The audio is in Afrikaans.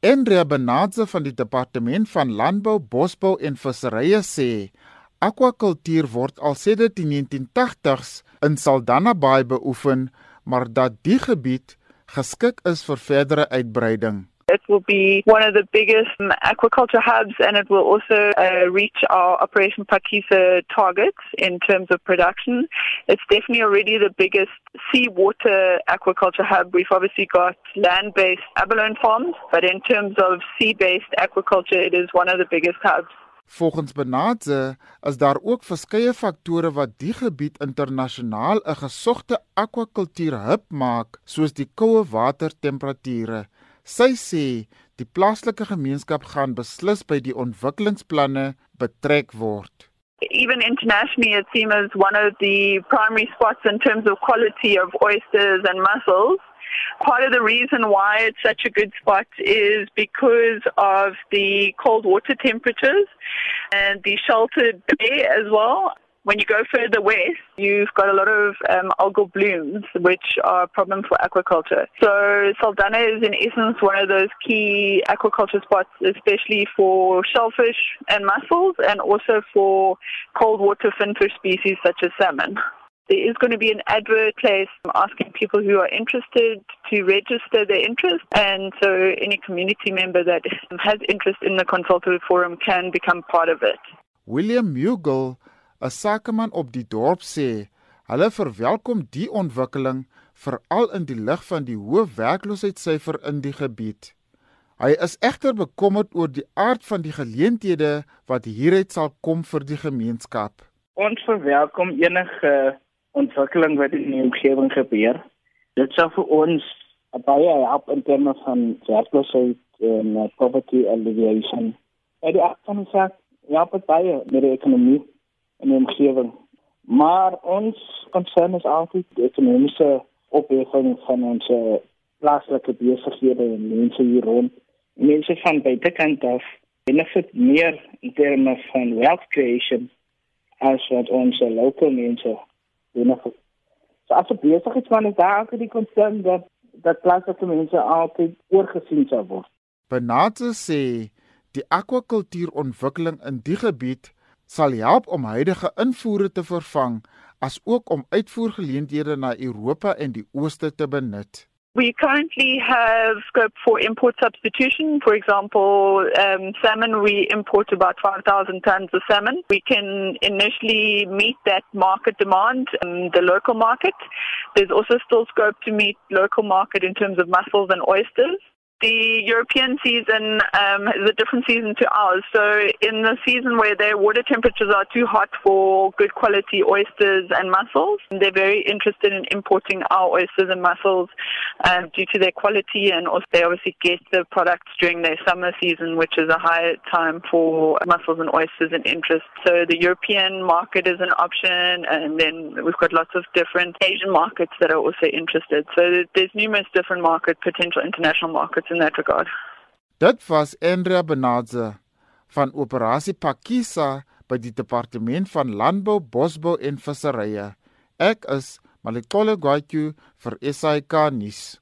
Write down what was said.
Andrea Benadze van die Departement van Landbou, Bosbou en Visserye sê Aquakultuur word al sedert die 1980s in Saldanha Bay beoefen, maar dat die gebied geskik is vir verdere uitbreiding. Will be one of the biggest um, aquaculture hubs and it will also uh, reach our Operation Pakisa targets in terms of production. It's definitely already the biggest seawater aquaculture hub. We've obviously got land based abalone farms, but in terms of sea based aquaculture, it is one of the biggest hubs. Volgens Benadze is daar ook verskeie faktore wat die gebied internasionaal 'n gesogte akwakultuurhub maak, soos die koue watertemperature. Sy sê die plaaslike gemeenskap gaan beslis by die ontwikkelingsplanne betrek word. Even internationally, it seems one of the primary spots in terms of quality of oysters and mussels. Part of the reason why it's such a good spot is because of the cold water temperatures and the sheltered bay as well. When you go further west, you've got a lot of um, algal blooms, which are a problem for aquaculture. So Saldana is in essence one of those key aquaculture spots, especially for shellfish and mussels, and also for cold water finfish species such as salmon. There is going to be an advert place asking people who are interested to register their interest. And so any community member that has interest in the consultative forum can become part of it. William Mughal, 'n sakeman op die dorp sê, hulle verwelkom die ontwikkeling veral in die lig van die hoë werkloosheidssyfer in die gebied. Hy is egter bekommerd oor die aard van die geleenthede wat hieruit sal kom vir die gemeenskap. Ons verwelkom enige ontwikkeling wat in die omgewing gebeur. Dit sou vir ons baie help in terme van werkloosheid en poverty alleviation. En die afspraak ja, het baie met die ekonomie en die omgewing. Maar ons concern is altyd die ekonomiese opheffing van ons plaaslike besighede en mense hier rond. Mense van buitekant af benefit meer in terme van wealth creation as wat ons lokale mense benefit. So as 'n besigheidsman is daar ook die konsern dat dat plaaslike mense altyd oorgesien sal word. Benate sê die akwakultuurontwikkeling in die gebied sal help om huidige invoere te vervang as ook om uitvoergeleenthede na Europa en die Ooste te benut. We currently have scope for import substitution. For example, um, salmon, we import about 5,000 tons of salmon. We can initially meet that market demand in the local market. There's also still scope to meet local market in terms of mussels and oysters. The European season um, is a different season to ours. So, in the season where their water temperatures are too hot for good quality oysters and mussels, they're very interested in importing our oysters and mussels um, due to their quality, and also they obviously get the products during their summer season, which is a high time for mussels and oysters and interest. So, the European market is an option, and then we've got lots of different Asian markets that are also interested. So, there's numerous different market potential international markets in that regard. Dit was Andrea Benadze van Operasie Pakisa by die Departement van Landbou, Bosbou en Visserye. Ek is Malikole Gwatyu vir SAK nuus.